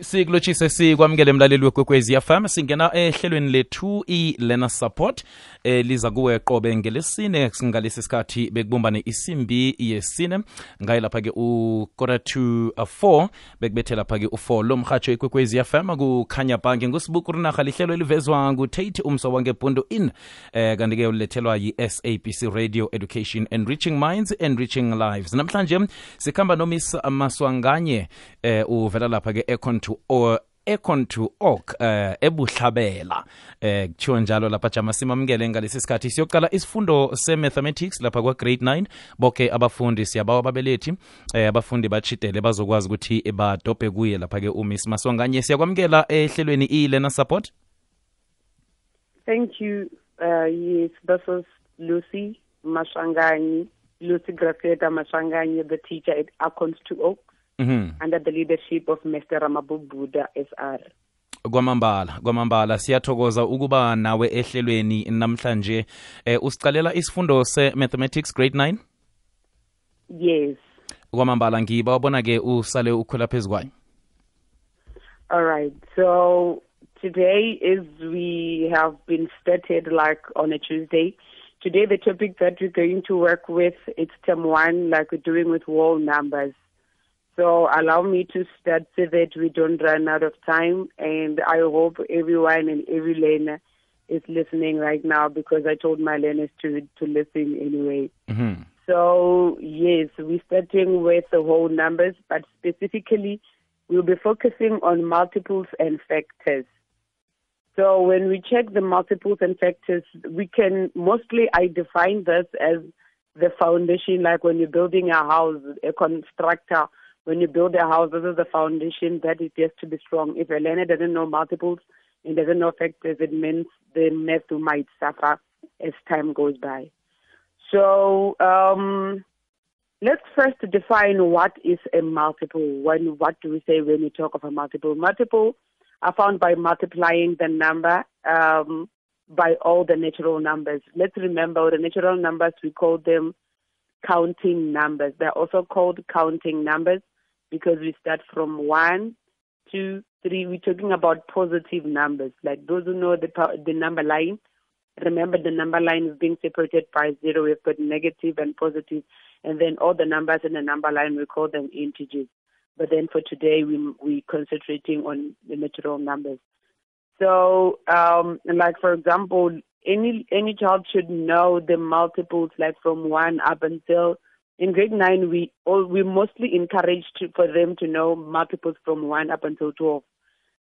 sikulotshise sikwamukele mlaleli wekwekwezi fm singena ehlelweni lethu i-lena support eh, liza kuwe qobe ngelesine ngalesi sikhathi bekubumbane isimbi yesine. Ngaye lapha-ke ukora to 4 bekubethe lapha-ke u-4 lo mhatsho ikwekwezi fm kukhanya bhange ngusibuku rinaha lihlelo elivezwa ngutate umso wangebhundu in eh, kanti-ke ulethelwa yi-sabc radio education enriching minds enriching lives. Namhlanje sikhamba nomis maswanganye eh, uvela lapha-ke econ to or econ to ok eh ebuhlabela. Eh kuthiwo njalo lapha jama simamukele ngalesi sikhathi. Siyoqala isifundo se-mathematics lapha kwa-grade 9 boke abafundi siyabawa ababelethi eh abafundi bachidele bazokwazi ukuthi badobhe kuye lapha-ke umiss masonganye. Siyakwamukela ehlelweni i-learner support. Thank you. Uh, yes, this is Lucy mashanganyi Lucy Gracieta mashanganyi the teacher at acons to Oaks, mhm under the leadership of Mr. Ramabubuda SR. kwamambala kwamambala siyathokoza ukuba nawe ehlelweni namhlanje eh usicalela isifundo se-mathematics grade 9 Yes. kwamambala ngiba wabona-ke usale ukhwela phezu kwayo All right. So today is we have been started like on a Tuesday. Today the topic that we're going to work with it's term one, like we're doing with whole numbers. So allow me to start so that we don't run out of time and I hope everyone and every learner is listening right now because I told my learners to to listen anyway. mhm So yes, we're starting with the whole numbers, but specifically we'll be focusing on multiples and factors. So when we check the multiples and factors, we can mostly I define this as the foundation, like when you're building a house, a constructor, when you build a house, this is the foundation that it has to be strong. If a learner doesn't know multiples and doesn't know factors, it means the math might suffer as time goes by. So um, let's first define what is a multiple. When what do we say when we talk of a multiple? Multiple are found by multiplying the number um, by all the natural numbers. Let's remember the natural numbers we call them counting numbers. They're also called counting numbers because we start from one, two, three. We're talking about positive numbers. Like those who know the the number line, remember the number line is being separated by zero. We've got negative and positive, and then all the numbers in the number line we call them integers. But then for today, we we concentrating on the natural numbers. So, um, like for example, any any child should know the multiples, like from one up until in grade nine. We all we mostly encourage to, for them to know multiples from one up until twelve,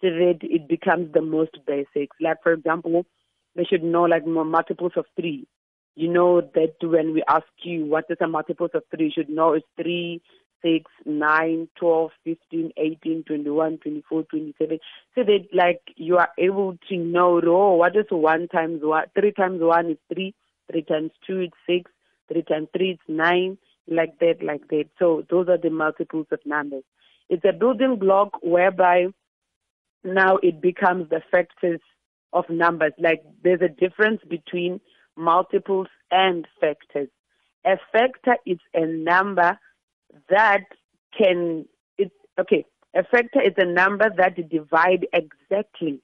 so that it becomes the most basics. Like for example, they should know like multiples of three. You know that when we ask you what is a multiples of three, you should know it's three, six, nine, twelve, fifteen, eighteen, twenty-one, twenty-four, twenty-seven. So that like you are able to know, oh, what is one times one? Three times one is three. Three times two is six. Three times three is nine. Like that, like that. So those are the multiples of numbers. It's a building block whereby now it becomes the factors of numbers. Like there's a difference between multiples and factors. A factor is a number that can it's okay. A factor is a number that divide exactly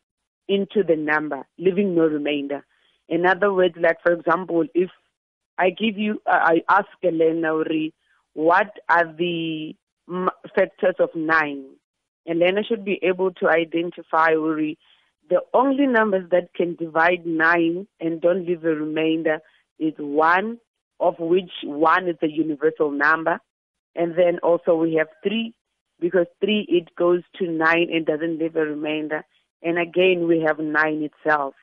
into the number, leaving no remainder. In other words, like for example, if I give you, I ask Elena, what are the factors of nine? Elena should be able to identify, Uri, the only numbers that can divide nine and don't leave a remainder is one, of which one is a universal number. And then also we have three, because three, it goes to nine and doesn't leave a remainder. And again, we have nine itself.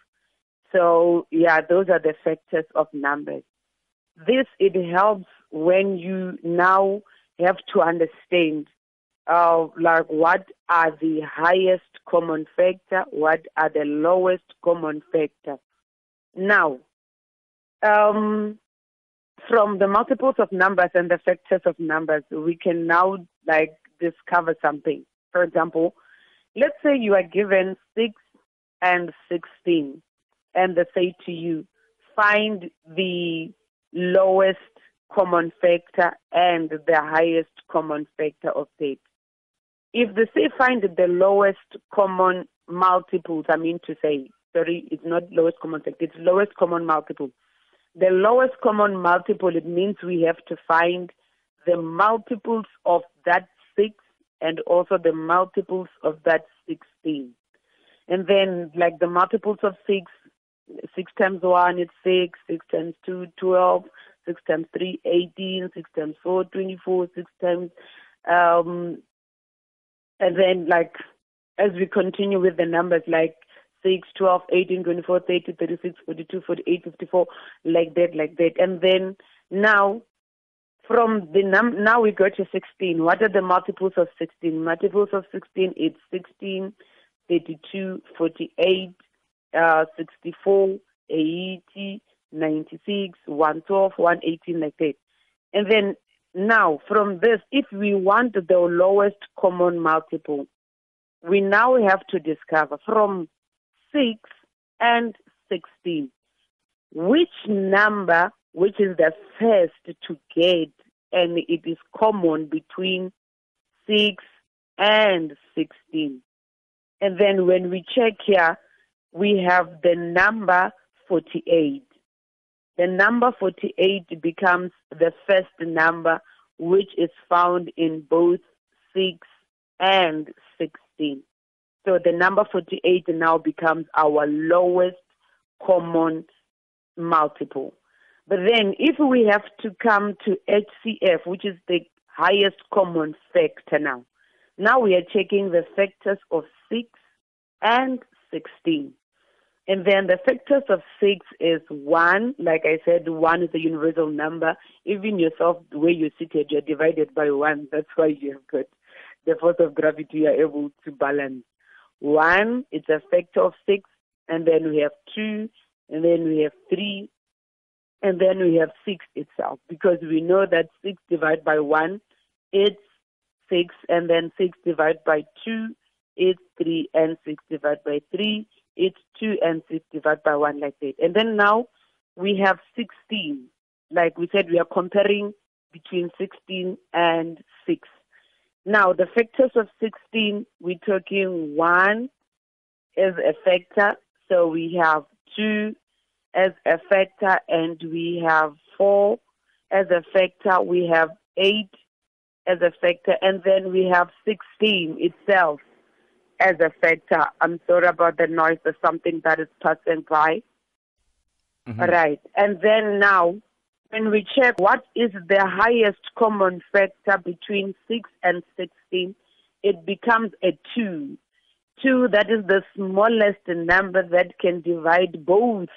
So yeah, those are the factors of numbers. This, it helps when you now have to understand uh, like what are the highest common factor, what are the lowest common factor. Now, um, from the multiples of numbers and the factors of numbers, we can now like discover something. For example, let's say you are given 6 and 16, and they say to you, find the lowest common factor and the highest common factor of that. if the say find the lowest common multiples, I mean to say, sorry, it's not lowest common factor, it's lowest common multiple. The lowest common multiple, it means we have to find the multiples of that 6 and also the multiples of that 16. And then, like the multiples of 6, 6 times 1 is 6, 6 times 2, 12, 6 times 3, 18, 6 times 4, 24, 6 times, um, and then like as we continue with the numbers like 6, 12, 18, 24, 30, 36, 42, 48, 54, like that, like that. And then now, from the num, now we go to 16. What are the multiples of 16? Multiples of 16 is 16, 32, 48, uh, 64, 80, 96, 112, 118, like that. And then now, from this, if we want the lowest common multiple, we now have to discover from 6 and 16 which number, which is the first to get, and it is common between 6 and 16. And then when we check here, we have the number 48 the number 48 becomes the first number which is found in both 6 and 16. So the number 48 now becomes our lowest common multiple. But then if we have to come to HCF, which is the highest common factor now, now we are checking the factors of 6 and 16. And then the factors of six is one. Like I said, one is a universal number. Even yourself, the way you're seated, you're divided by one. That's why you have got the force of gravity. You're able to balance. One, it's a factor of six. And then we have two. And then we have three. And then we have six itself. Because we know that six divided by one, it's six. And then six divided by two, it's three. And six divided by three, it's 2 and 6 divided by 1 like that. And then now we have 16. Like we said, we are comparing between 16 and 6. Now, the factors of 16, we're talking 1 as a factor. So we have 2 as a factor, and we have 4 as a factor. We have 8 as a factor, and then we have 16 itself as a factor. I'm sorry about the noise. There's something that is passing by. Mm-hmm. Right. And then now, when we check what is the highest common factor between 6 and 16, it becomes a 2. 2, that is the smallest number that can divide both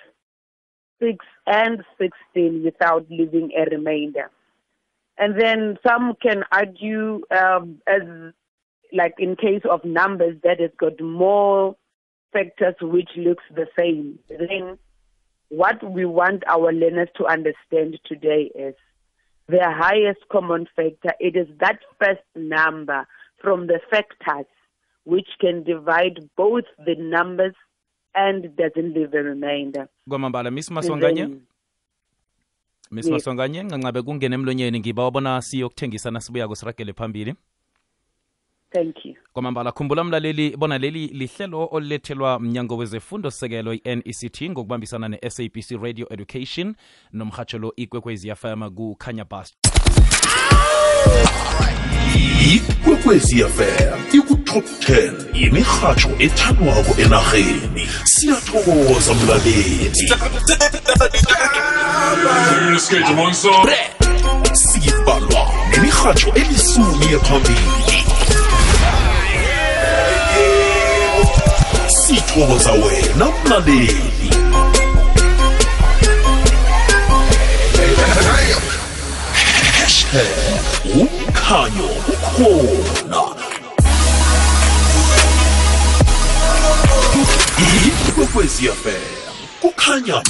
6 and 16 without leaving a remainder. And then some can argue um, as like in case of numbers that has got more factors which looks the same, then what we want our learners to understand today is the highest common factor. It is that first number from the factors which can divide both the numbers and doesn't leave a remainder. kwamambala miss masonganye miss masonganye ncancabe kungena emlonyeni ngiba wabona siyokuthengisana sibuya kusiragele phambili thank you. Kwamambala khumbula mlaleli bona leli lihlelo olulethelwa mnyango wezefundo sekelo i-nect ngokubambisana ne-sabc radio education nomhatsholo ikwekwezi yafama kukhanya bus. Ikwekwezi fm ikutop 10 yemirhatsho ethandwako enarheni. Siyathokoza mlaleli. Sibhalwa nemirhatsho elisumi ephambili sithokoza wena mlaleli umkhanyo ukhona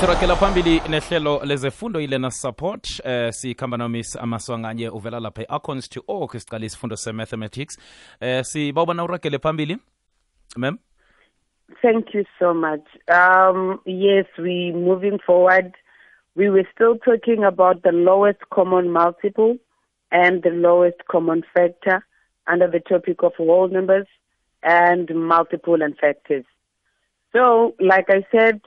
sirakela phambili nehlelo lezefundo ilena support eh sikhamba nomis amaswanganye uvela lapha e-acons to org sicala isifundo se-mathematics eh sibawubana uragele phambili ma'am Thank you so much. Um, yes, we moving forward. We were still talking about the lowest common multiple and the lowest common factor. under the topic of whole numbers and multiple and factors. So, like I said,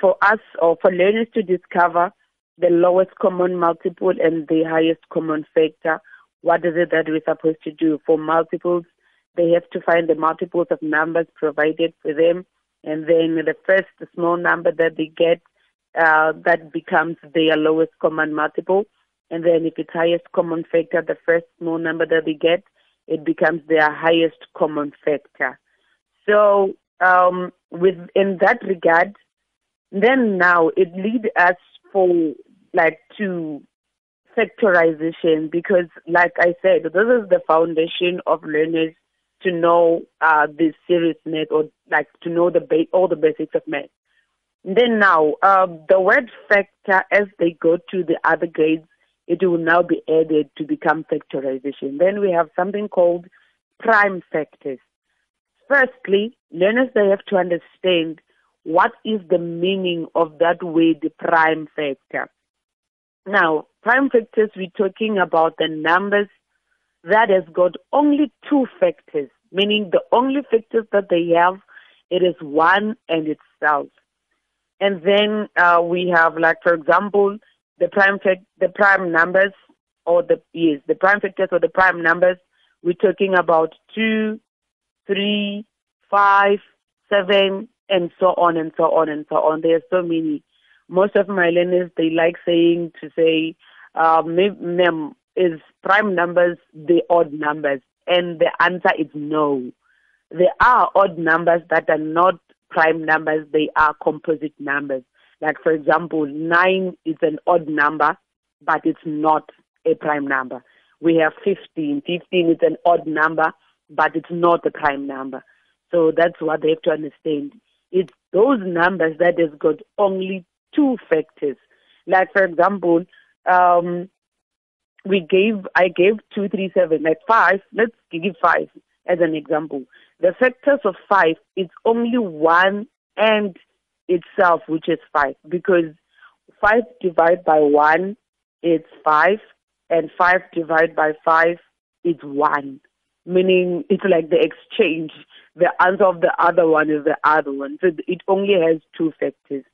for us or for learners to discover the lowest common multiple and the highest common factor, what is it that we're supposed to do? For multiples, they have to find the multiples of numbers provided for them, and then the first small number that they get, uh, that becomes their lowest common multiple. And then if it's highest common factor, the first small number that they get, it becomes their highest common factor. So, um, with in that regard, then now it leads us for like to factorization because, like I said, this is the foundation of learners to know uh, the seriousness or like to know the ba- all the basics of math. Then now, um, the word factor, as they go to the other grades, it will now be added to become factorization. Then we have something called prime factors. Firstly, learners they have to understand what is the meaning of that word prime factor. Now, prime factors, we're talking about the numbers that has got only two factors, meaning the only factors that they have, it is one and itself. And then uh, we have, like for example, the prime fact, the prime numbers, or the yes, the prime factors or the prime numbers. We're talking about two, three, five, seven, and so on and so on and so on. There are so many. Most of my learners they like saying to say, uh, mem is prime numbers the odd numbers, and the answer is no. There are odd numbers that are not prime numbers; they are composite numbers. Like for example, nine is an odd number, but it's not a prime number. We have 15. 15 is an odd number, but it's not a prime number. So that's what they have to understand. It's those numbers that has got only two factors. Like for example, um, we gave I gave two, three, seven, like five. Let's give five as an example. The factors of five is only one and itself, which is five, because five divided by one, it's five, and five divided by five, is one. Meaning it's like the exchange. The answer of the other one is the other one. So it only has two factors.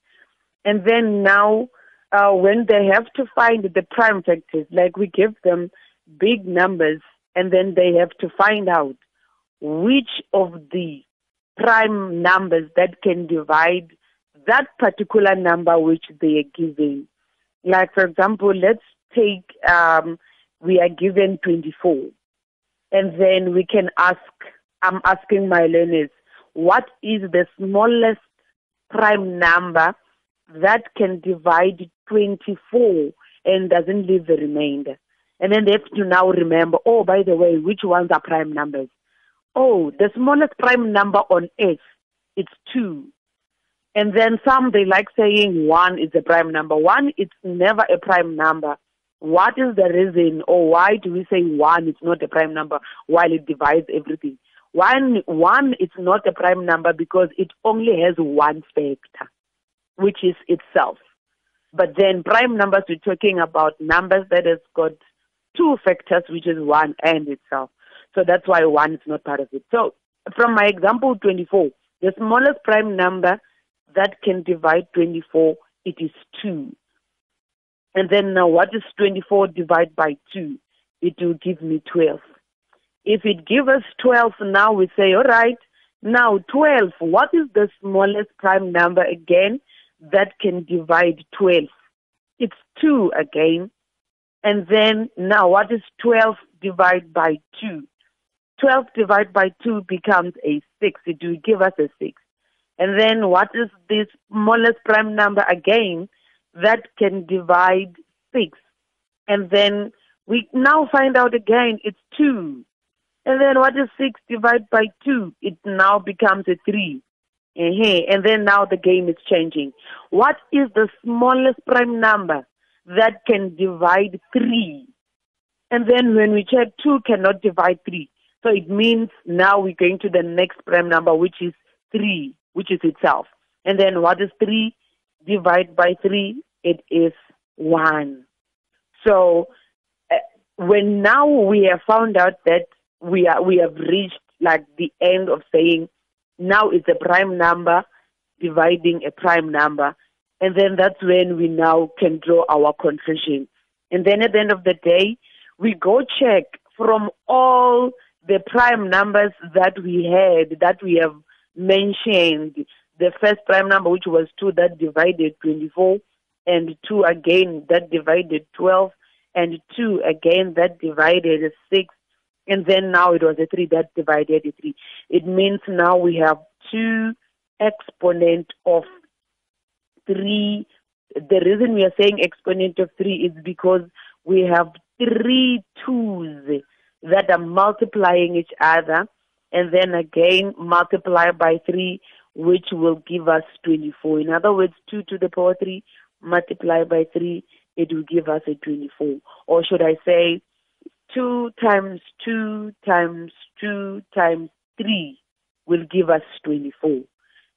And then now, uh, when they have to find the prime factors, like we give them big numbers, and then they have to find out which of the prime numbers that can divide that particular number which they are giving. Like, for example, let's take, um, we are given 24. And then we can ask, I'm asking my learners, what is the smallest prime number that can divide 24 and doesn't leave the remainder? And then they have to now remember, oh, by the way, which ones are prime numbers? Oh, the smallest prime number on earth, it's two. And then some, they like saying one is a prime number. One, it's never a prime number. What is the reason or why do we say one is not a prime number while it divides everything? One, one is not a prime number because it only has one factor, which is itself. But then prime numbers, we're talking about numbers that has got two factors, which is one and itself. So that's why one is not part of it. So from my example 24, the smallest prime number that can divide 24, it is 2. And then now what is 24 divided by 2? It will give me 12. If it gives us 12, now we say, all right, now 12, what is the smallest prime number again that can divide 12? It's 2 again. And then now what is 12 divided by 2? 12 divided by 2 becomes a 6. It will give us a 6. And then what is the smallest prime number again that can divide 6? And then we now find out again it's 2. And then what is 6 divided by 2? It now becomes a 3. And then now the game is changing. What is the smallest prime number that can divide 3? And then when we check, 2 cannot divide 3. So it means now we're going to the next prime number, which is 3 which is itself. And then what is 3 divided by 3? It is 1. So uh, when now we have found out that we are we have reached like the end of saying now it's a prime number dividing a prime number and then that's when we now can draw our conclusion. And then at the end of the day we go check from all the prime numbers that we had that we have mentioned. The first prime number which was 2 that divided 24 and 2 again that divided 12 and 2 again that divided 6 and then now it was a 3 that divided a 3 it means now we have two exponent of 3 the reason we are saying exponent of 3 is because we have three twos that are multiplying each other and then again multiply by 3 which will give us 24 in other words 2 to the power 3 multiply by 3 it will give us a 24 or should i say 2 times 2 times 2 times 3 will give us 24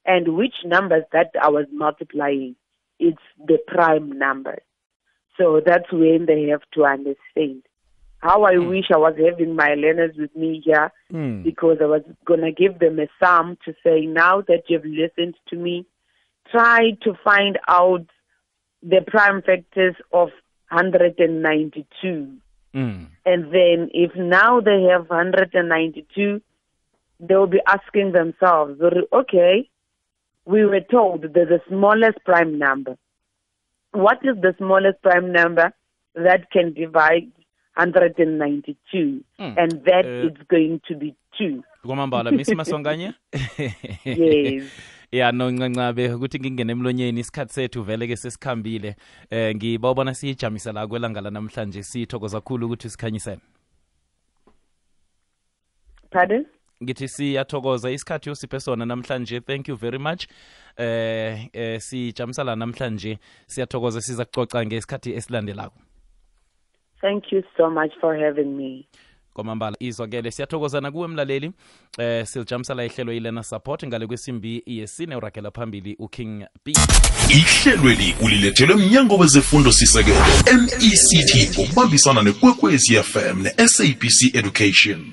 and which numbers that i was multiplying it's the prime numbers so that's when they have to understand how I wish I was having my learners with me here Mm. because I was going to give them a sum to say, now that you've listened to me, try to find out the prime factors of 192. Mm. And then if now they have 192, they'll be asking themselves, okay, we were told there's the smallest prime number. What is the smallest prime number that can divide 192? Mm. And that Uh, is going to be 2. kwamambala misi masonganye Yes. Ya noncancabe ukuthi ngingena emlonyeni isikhathi sethu vele ke sesikhambile eh ngibawubona siyijamisa la kwelanga lanamhlanje sithokoza kakhulu ukuthi sikhanyisene Pardon? ngithi siyathokoza isikhathi usiphe sona namhlanje thank you very much eh eh sijamisa la namhlanje siyathokoza siza kucoca ngesikhathi esilandelako Thank you so much for having me. Kwamambala izwakele siyathokozana kuwe mlaleli. Eh silijamisala ihlelo ilena support ngale kwesimbi yesine urakela phambili uking b ihlelweli ulilethelwe mnyango wezefundo sisekelo mect ngokubambisana nekwekwezi fm ne-sabc education